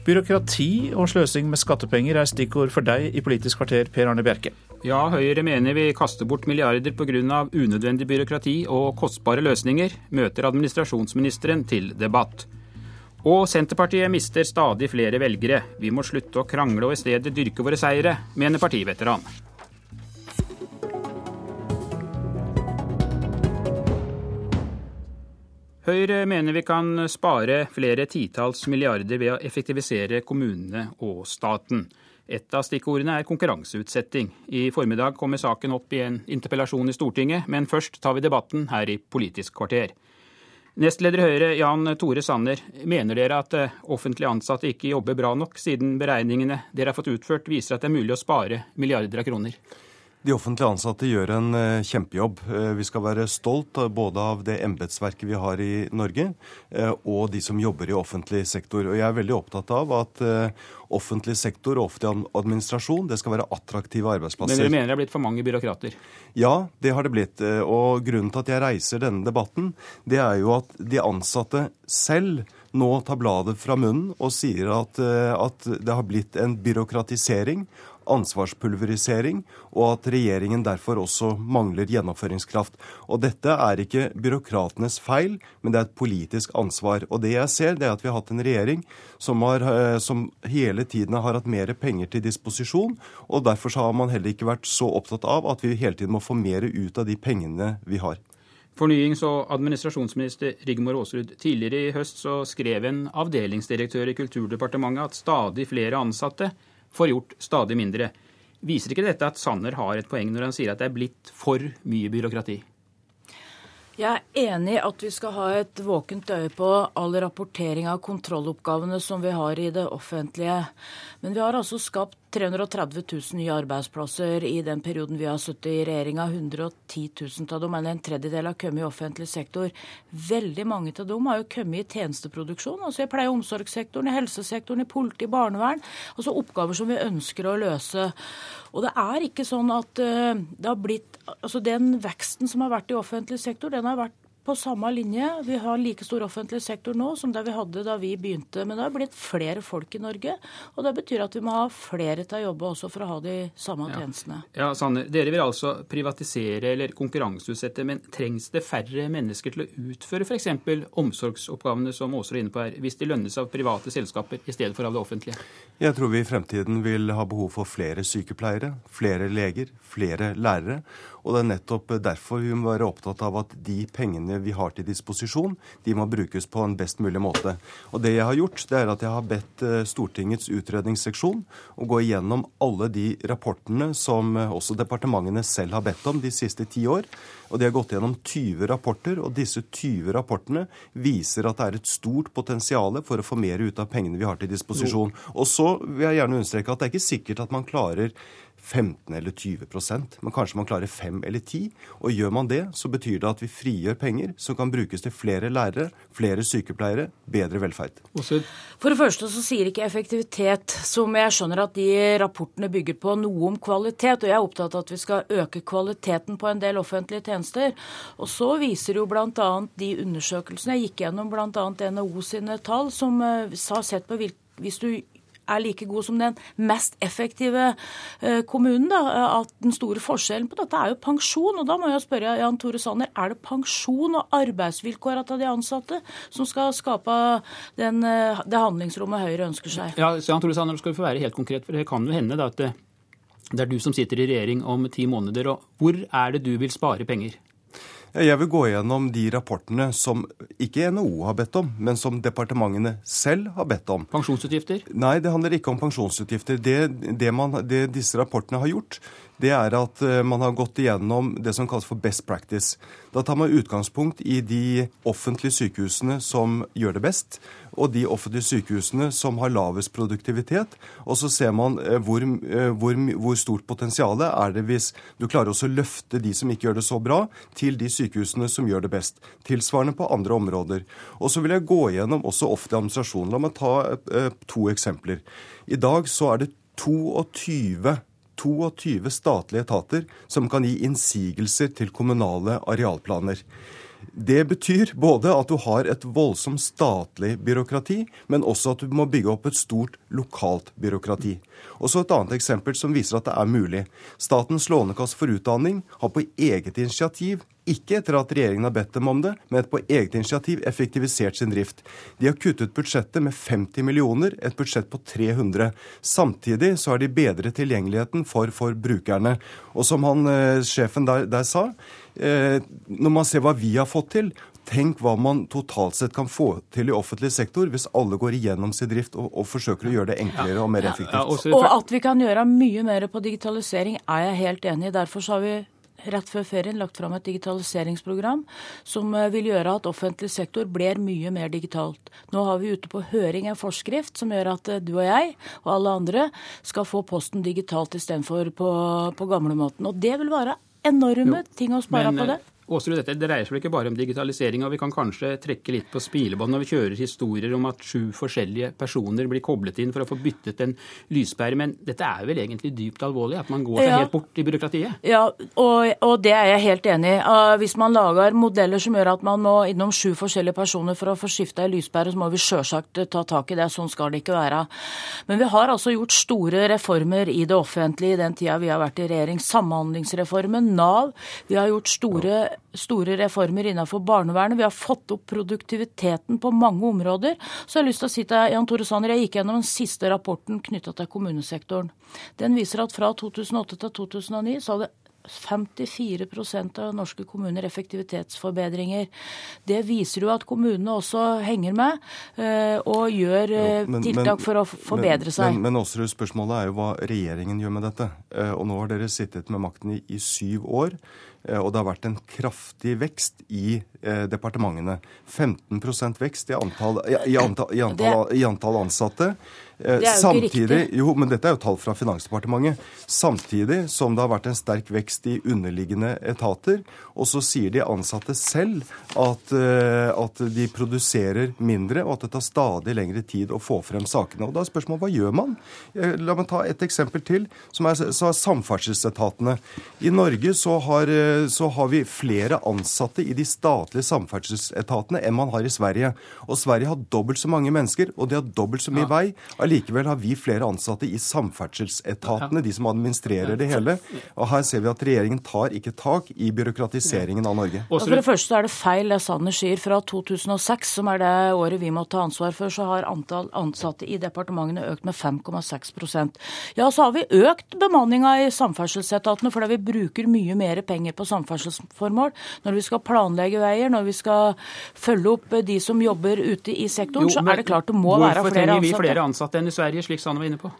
Byråkrati og sløsing med skattepenger er stikkord for deg i Politisk kvarter, Per Arne Bjerke. Ja, Høyre mener vi kaster bort milliarder pga. unødvendig byråkrati og kostbare løsninger, møter administrasjonsministeren til debatt. Og Senterpartiet mister stadig flere velgere. Vi må slutte å krangle og i stedet dyrke våre seire, mener partiveteran. Høyre mener vi kan spare flere titalls milliarder ved å effektivisere kommunene og staten. Et av stikkordene er konkurranseutsetting. I formiddag kommer saken opp i en interpellasjon i Stortinget, men først tar vi debatten her i Politisk kvarter. Nestleder i Høyre, Jan Tore Sanner. Mener dere at eh, offentlig ansatte ikke jobber bra nok, siden beregningene dere har fått utført viser at det er mulig å spare milliarder av kroner? De offentlig ansatte gjør en uh, kjempejobb. Uh, vi skal være stolt uh, både av det embetsverket vi har i Norge, og de som jobber i offentlig sektor. Og jeg er veldig opptatt av at offentlig sektor og offentlig administrasjon det skal være attraktive arbeidsplasser. Men dere mener det er blitt for mange byråkrater? Ja, det har det blitt. Og grunnen til at jeg reiser denne debatten, det er jo at de ansatte selv nå tar bladet fra munnen og sier at, at det har blitt en byråkratisering ansvarspulverisering, og at regjeringen derfor også mangler gjennomføringskraft. Og dette er ikke byråkratenes feil, men det er et politisk ansvar. Og det jeg ser, det er at vi har hatt en regjering som, har, eh, som hele tiden har hatt mer penger til disposisjon, og derfor har man heller ikke vært så opptatt av at vi hele tiden må få mer ut av de pengene vi har. Fornyings- og administrasjonsminister Rigmor Aasrud, tidligere i høst så skrev en avdelingsdirektør i Kulturdepartementet at stadig flere ansatte får gjort stadig mindre. Viser ikke dette at Sanner har et poeng når han sier at det er blitt for mye byråkrati? Jeg er enig i at vi skal ha et våkent øye på all rapportering av kontrolloppgavene som vi har i det offentlige. Men vi har altså skapt 330 000 nye arbeidsplasser i den perioden vi har sittet i regjeringa. 110 000 av dem, eller en tredjedel, har kommet i offentlig sektor. Veldig mange av dem har jo kommet i tjenesteproduksjon, altså i pleie- og omsorgssektoren, i helsesektoren, i politi, barnevern. Altså oppgaver som vi ønsker å løse. Og det er ikke sånn at uh, det har blitt Altså den veksten som har vært i offentlig sektor, den har vært på samme linje. Vi har like stor offentlig sektor nå som det vi hadde da vi begynte. Men det har blitt flere folk i Norge, og det betyr at vi må ha flere til å jobbe også for å ha de samme ja. tjenestene. Ja, Sanne, Dere vil altså privatisere eller konkurranseutsette, men trengs det færre mennesker til å utføre f.eks. omsorgsoppgavene som Åser er inne på her, hvis de lønnes av private selskaper i stedet for av det offentlige? Jeg tror vi i fremtiden vil ha behov for flere sykepleiere, flere leger, flere lærere. Og det er nettopp derfor vi må være opptatt av at de pengene vi har til disposisjon, de må brukes på en best mulig måte. Og det jeg har gjort, det er at jeg har bedt eh, Stortingets utredningsseksjon å gå igjennom alle de rapportene som eh, også departementene selv har bedt om de siste ti år. Og De har gått gjennom 20 rapporter, og disse 20 rapportene viser at det er et stort potensial for å få mer ut av pengene vi har til disposisjon. Og så vil jeg gjerne understreke at det er ikke sikkert at man klarer 15 eller 20% men kanskje man klarer 5 eller 10. Og gjør man det, så betyr det at vi frigjør penger som kan brukes til flere lærere, flere sykepleiere, bedre velferd. For det første så sier ikke effektivitet, som jeg skjønner at de rapportene bygger på, noe om kvalitet. Og jeg er opptatt av at vi skal øke kvaliteten på en del offentlige tjenester. Og så viser jo bl.a. de undersøkelsene jeg gikk gjennom, bl.a. NHO sine tall, som har eh, sett på hvis du er like god som den mest effektive eh, kommunen. Da. At den store forskjellen på dette er jo pensjon. Og da må jeg spørre Jan Tore Sanner, er det pensjon og arbeidsvilkårene til de ansatte som skal skape den, eh, det handlingsrommet Høyre ønsker seg? Ja, Jan Tore Sanner, skal vi få være helt konkret, for det kan jo hende da, at det er du som sitter i regjering om ti måneder. og Hvor er det du vil spare penger? Jeg vil gå gjennom de rapportene som ikke NHO har bedt om, men som departementene selv har bedt om. Pensjonsutgifter? Nei, det handler ikke om pensjonsutgifter. Det, det, man, det disse rapportene har gjort, det er at eh, man har gått igjennom det som kalles for best practice. Da tar man utgangspunkt i de offentlige sykehusene som gjør det best, og de offentlige sykehusene som har lavest produktivitet. Og så ser man eh, hvor, eh, hvor, hvor stort potensial er det hvis du klarer også å løfte de som ikke gjør det så bra, til de sykehusene som gjør det best. Tilsvarende på andre områder. Og så vil jeg gå gjennom også offentlig administrasjon. La meg ta to eksempler. I dag så er det 22 22 statlige etater som kan gi innsigelser til kommunale arealplaner. Det betyr både at du har et voldsomt statlig byråkrati, men også at du må bygge opp et stort lokalt byråkrati. Og så Et annet eksempel som viser at det er mulig. Statens lånekasse for utdanning har på eget initiativ ikke etter at regjeringen har bedt dem om det, men på eget initiativ effektivisert sin drift. De har kuttet budsjettet med 50 millioner, et budsjett på 300. Samtidig så har de bedret tilgjengeligheten for, for brukerne. Og som han, eh, sjefen der, der sa, når man ser hva vi har fått til, Tenk hva man totalt sett kan få til i offentlig sektor hvis alle går igjennom sin drift og, og forsøker å gjøre det enklere og mer effektivt. Ja, ja, og at vi kan gjøre mye mer på digitalisering er jeg helt enig i. Derfor har vi rett før ferien lagt fram et digitaliseringsprogram som eh, vil gjøre at offentlig sektor blir mye mer digitalt. Nå har vi ute på høring en forskrift som gjør at eh, du og jeg og alle andre skal få posten digitalt istedenfor på, på gamlemåten. Og det vil være enorme jo, ting å spare men, på det. Åsrud, dette dreier seg ikke bare om digitalisering, og vi kan kanskje trekke litt på spilebånd når vi kjører historier om at sju forskjellige personer blir koblet inn for å få byttet en lyspære. Men dette er vel egentlig dypt alvorlig, at man går seg ja. helt bort i byråkratiet? Ja, og, og, det er jeg helt enig i. Hvis man lager modeller som gjør at man må innom sju forskjellige personer for å få skifta ei lyspære, så må vi sjølsagt ta tak i det. Sånn skal det ikke være. Men vi har altså gjort store reformer i det offentlige i den tida vi har vært i regjering. Samhandlingsreformen, Nav. Vi har gjort store store reformer innenfor barnevernet. Vi har fått opp produktiviteten på mange områder. Så jeg har lyst til å si til Jan Tore Sanner, jeg gikk gjennom den siste rapporten knytta til kommunesektoren. Den viser at fra 2008 til 2009 så hadde 54% av norske kommuner effektivitetsforbedringer. Det viser jo at kommunene også henger med eh, og gjør jo, eh, men, tiltak men, for å forbedre seg. Men, men spørsmålet er jo hva regjeringen gjør med dette. Eh, og nå har dere sittet med makten i, i syv år. Og det har vært en kraftig vekst i eh, departementene. 15 vekst i antall, i, antall, i antall, i antall ansatte. Eh, det er jo Samtidig, ikke riktig. Jo, men dette er jo tall fra Finansdepartementet. Samtidig som det har vært en sterk vekst i underliggende etater. Og så sier de ansatte selv at, eh, at de produserer mindre, og at det tar stadig lengre tid å få frem sakene. Og da er spørsmålet hva gjør man? Eh, la meg ta et eksempel til, som er, så er samferdselsetatene. I Norge så har, så har vi flere ansatte i de statlige samferdselsetatene enn man har i Sverige. Og Sverige har dobbelt så mange mennesker, og de har dobbelt så mye ja. vei. Allikevel har vi flere ansatte i samferdselsetatene, de som administrerer det hele. Og her ser vi at regjeringen tar ikke tak i byråkratiseringen av Norge. Og for det første er det feil det Sanner sier. Fra 2006, som er det året vi må ta ansvar for, så har antall ansatte i departementene økt med 5,6 Ja, så har vi økt bemanninga i samferdselsetatene fordi vi bruker mye mer penger på samferdselsformål. Når vi skal planlegge veier, når vi skal følge opp de som jobber ute i sektoren, jo, så er det klart det må være flere ansatte. Hvorfor trenger vi flere ansatte enn i Sverige, slik Sanne var inne på?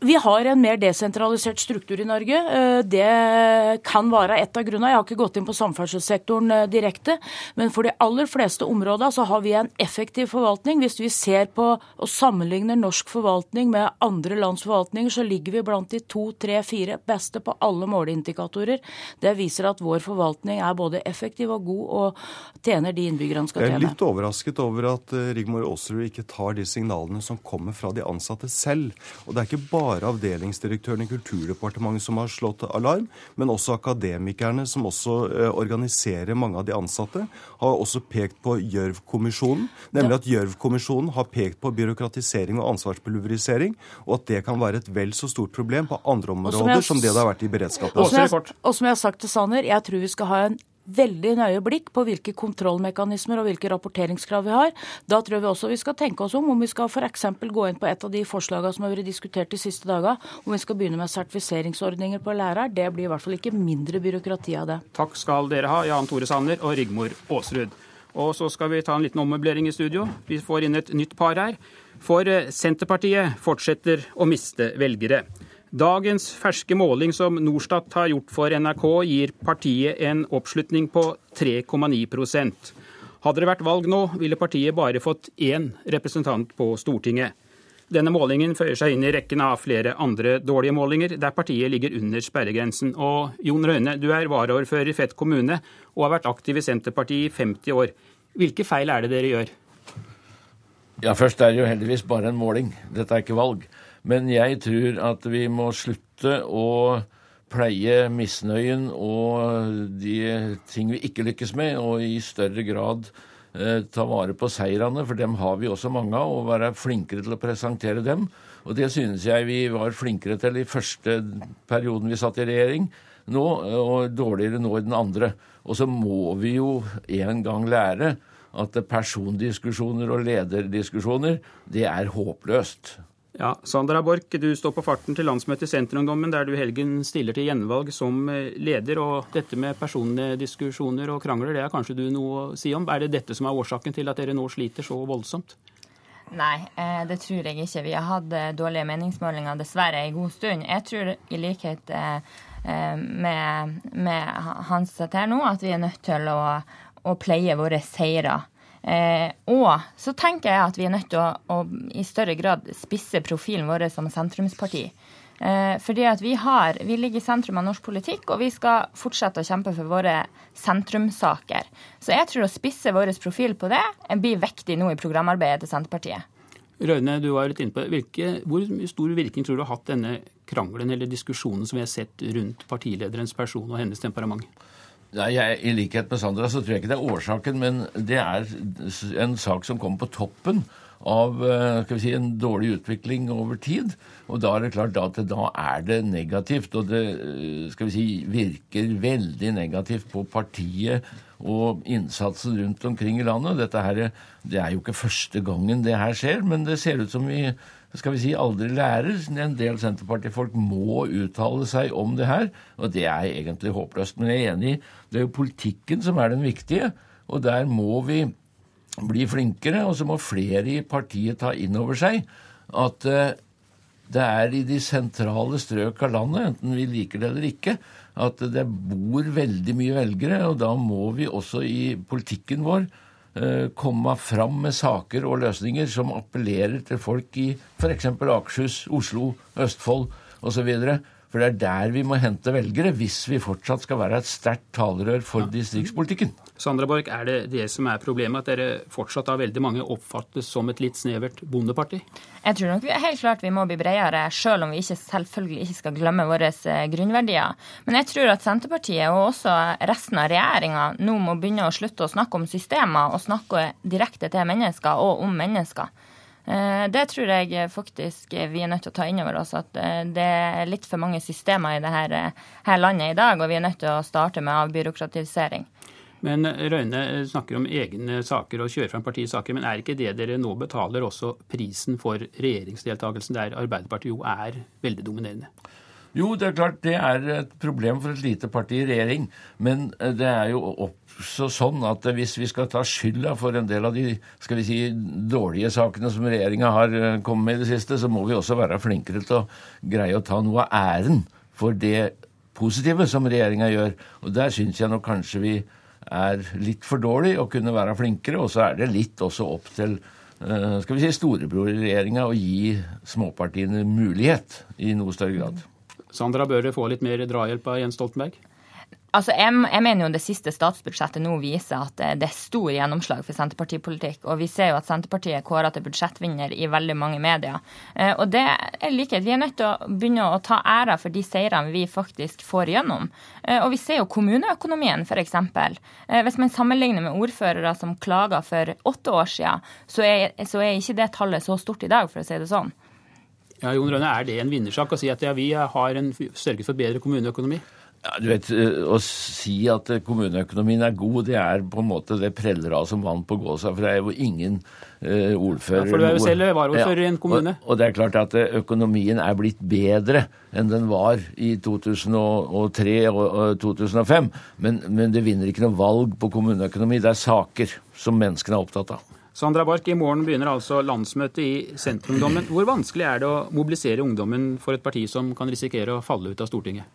Vi har en mer desentralisert struktur i Norge. Eh, det kan være et av grunnene. Jeg har ikke gått inn på samferdselssektoren eh, direkte. Men for de aller fleste områder så har vi en effektiv forvaltning. Hvis vi ser på og sammenligner norsk forvaltning med andre lands forvaltninger, så ligger vi blant de to, tre, fire beste på alle måleindikatorer. Det viser at vår forvaltning er både effektiv og god og tjener de innbyggerne skal tjene. Jeg er litt overrasket over at eh, Rigmor Aasrud ikke tar de signalene som kommer fra de ansatte selv. Og det er ikke bare bare avdelingsdirektøren i Kulturdepartementet som har slått alarm, men også akademikerne, som også eh, organiserer mange av de ansatte, har også pekt på Gjørv-kommisjonen. Nemlig at Gjørv-kommisjonen har pekt på byråkratisering og ansvarspulverisering, og at det kan være et vel så stort problem på andre områder som, som det det har vært i beredskapen. Og som jeg, og som jeg har sagt til Sanner, jeg tror vi skal ha en veldig nøye blikk på hvilke kontrollmekanismer og hvilke rapporteringskrav vi har. Da tror vi også vi skal tenke oss om om vi skal f.eks. gå inn på et av de forslagene som har vært diskutert de siste dagene, om vi skal begynne med sertifiseringsordninger på lærere. Det blir i hvert fall ikke mindre byråkrati av det. Takk skal dere ha, Jan Tore Sanner og Rigmor Aasrud. Og så skal vi ta en liten ommøblering i studio. Vi får inn et nytt par her. For eh, Senterpartiet fortsetter å miste velgere. Dagens ferske måling som Norstat har gjort for NRK, gir partiet en oppslutning på 3,9% Hadde det vært valg nå, ville partiet bare fått én representant på Stortinget. Denne målingen føyer seg inn i rekken av flere andre dårlige målinger, der partiet ligger under sperregrensen. Og Jon Røyne, du er varaordfører i Fet kommune og har vært aktiv i Senterpartiet i 50 år. Hvilke feil er det dere gjør? Ja, Først er det jo heldigvis bare en måling. Dette er ikke valg. Men jeg tror at vi må slutte å pleie misnøyen og de ting vi ikke lykkes med, og i større grad eh, ta vare på seirene, for dem har vi også mange av, og være flinkere til å presentere dem. Og det synes jeg vi var flinkere til i første perioden vi satt i regjering nå, og dårligere nå i den andre. Og så må vi jo en gang lære at persondiskusjoner og lederdiskusjoner, det er håpløst. Ja, Sandra Borch, du står på farten til landsmøtet i Senterungdommen, der du i helgen stiller til gjenvalg som eh, leder. og Dette med persondiskusjoner og krangler, det har kanskje du noe å si om. Er det dette som er årsaken til at dere nå sliter så voldsomt? Nei, eh, det tror jeg ikke. Vi har hatt eh, dårlige meningsmålinger dessverre en god stund. Jeg tror i likhet med, med Hans her nå at vi er nødt til å, å pleie våre seire. Eh, og så tenker jeg at vi er nødt til å, å i større grad spisse profilen vår som sentrumsparti. Eh, fordi at vi, har, vi ligger i sentrum av norsk politikk, og vi skal fortsette å kjempe for våre sentrumssaker. Så jeg tror å spisse vår profil på det blir viktig nå i programarbeidet til Senterpartiet. Røyne, du var litt inne på Hvilke, Hvor stor virkning tror du har hatt denne krangelen eller diskusjonen som vi har sett rundt partilederens person og hennes temperament? Nei, jeg, I likhet med Sandra så tror jeg ikke det er årsaken, men det er en sak som kommer på toppen av eh, skal vi si, en dårlig utvikling over tid. Og da er det klart at da er det negativt. Og det eh, skal vi si, virker veldig negativt på partiet og innsatsen rundt omkring i landet. Dette her, Det er jo ikke første gangen det her skjer, men det ser ut som vi skal vi si, aldri lærer. En del Senterpartifolk må uttale seg om det her, og det er egentlig håpløst. Men jeg er enig det er jo politikken som er den viktige, og der må vi bli flinkere. Og så må flere i partiet ta inn over seg at uh, det er i de sentrale strøk av landet, enten vi liker det eller ikke, at det bor veldig mye velgere, og da må vi også i politikken vår Eh, komme fram med saker og løsninger som appellerer til folk i f.eks. Akershus, Oslo, Østfold osv. For det er der vi må hente velgere, hvis vi fortsatt skal være et sterkt talerør for ja. distriktspolitikken. Sandra Borch, er det det som er problemet, at dere fortsatt av veldig mange oppfattes som et litt snevert bondeparti? Jeg tror nok vi, helt klart vi må bli bredere, selv om vi ikke selvfølgelig ikke skal glemme våre eh, grunnverdier. Men jeg tror at Senterpartiet og også resten av regjeringa nå må begynne å slutte å snakke om systemer og snakke direkte til mennesker og om mennesker. Eh, det tror jeg faktisk vi er nødt til å ta inn over oss. At eh, det er litt for mange systemer i dette her landet i dag, og vi er nødt til å starte med avbyråkratisering. Men Røyne snakker om egne saker og kjører fram partiets saker. Men er ikke det dere nå betaler også prisen for regjeringsdeltakelsen, der Arbeiderpartiet jo er veldig dominerende? Jo, det er klart det er et problem for et lite parti i regjering. Men det er jo også sånn at hvis vi skal ta skylda for en del av de skal vi si, dårlige sakene som regjeringa har eh, kommet med i det siste, så må vi også være flinkere til å greie å ta noe av æren for det positive som regjeringa gjør. Og der syns jeg nok kanskje vi er litt for dårlig å kunne være flinkere. Og så er det litt også opp til eh, skal vi si, storebror i regjeringa å gi småpartiene mulighet i noe større grad. Sandra, bør få litt mer drahjelp av Jens Stoltenberg? Altså, jeg, jeg, mener jo det siste statsbudsjettet nå viser at det er stor gjennomslag for Senterpartipolitikk. Og vi ser jo at Senterpartiet er kåra til budsjettvinner i veldig mange medier. Eh, og det er likhet. Vi er nødt til å begynne å ta æra for de seirene vi faktisk får igjennom. Eh, og vi ser jo kommuneøkonomien, f.eks. Eh, hvis man sammenligner med ordførere som klaga for åtte år siden, så er, så er ikke det tallet så stort i dag, for å si det sånn. Ja, Jon Rønne, Er det en vinnersak å si at ja, vi har en, sørget for bedre kommuneøkonomi? Ja, du vet, eh, Å si at kommuneøkonomien er god, det er på en måte det preller av som vann på gåsa. For det er jo ingen uh, ordfører ja, For du er jo selv varaordfører ja, i en kommune. Og, og, det er klart at eh, økonomien er blitt bedre enn den var i 2003 og 2005. Men, men det vinner ikke noe valg på kommuneøkonomi. Det er saker som menneskene er opptatt av. Sandra Bark, i morgen begynner altså landsmøtet i Senterungdommen. Hvor vanskelig er det å mobilisere ungdommen for et parti som kan risikere å falle ut av Stortinget?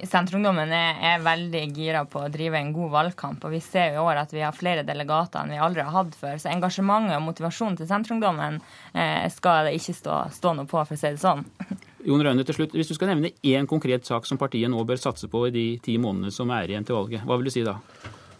Senterungdommen er, er, veldig gira på å drive en god valgkamp. og Vi ser i år at vi har flere delegater enn vi aldri har hatt før. Så engasjementet og motivasjonen til Senterungdommen eh, skal det ikke stå, stå, noe på, for å si det sånn. Jon Rønne, til slutt, Hvis du skal nevne én konkret sak som partiet nå bør satse på i de ti månedene som er igjen til valget, hva vil du si da?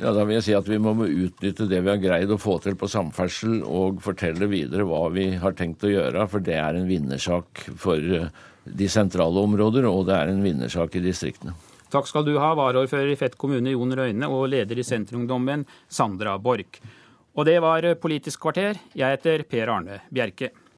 Ja, Da vil jeg si at vi må utnytte det vi har greid å få til på samferdsel, og fortelle videre hva vi har tenkt å gjøre. For det er en vinnersak for eh, de sentrale områder, og det er en vinnersak i distriktene. Takk skal du ha, varaordfører i Fett kommune Jon Røyne og leder i Senterungdommen Sandra Borch. Og det var Politisk kvarter. Jeg heter Per Arne Bjerke.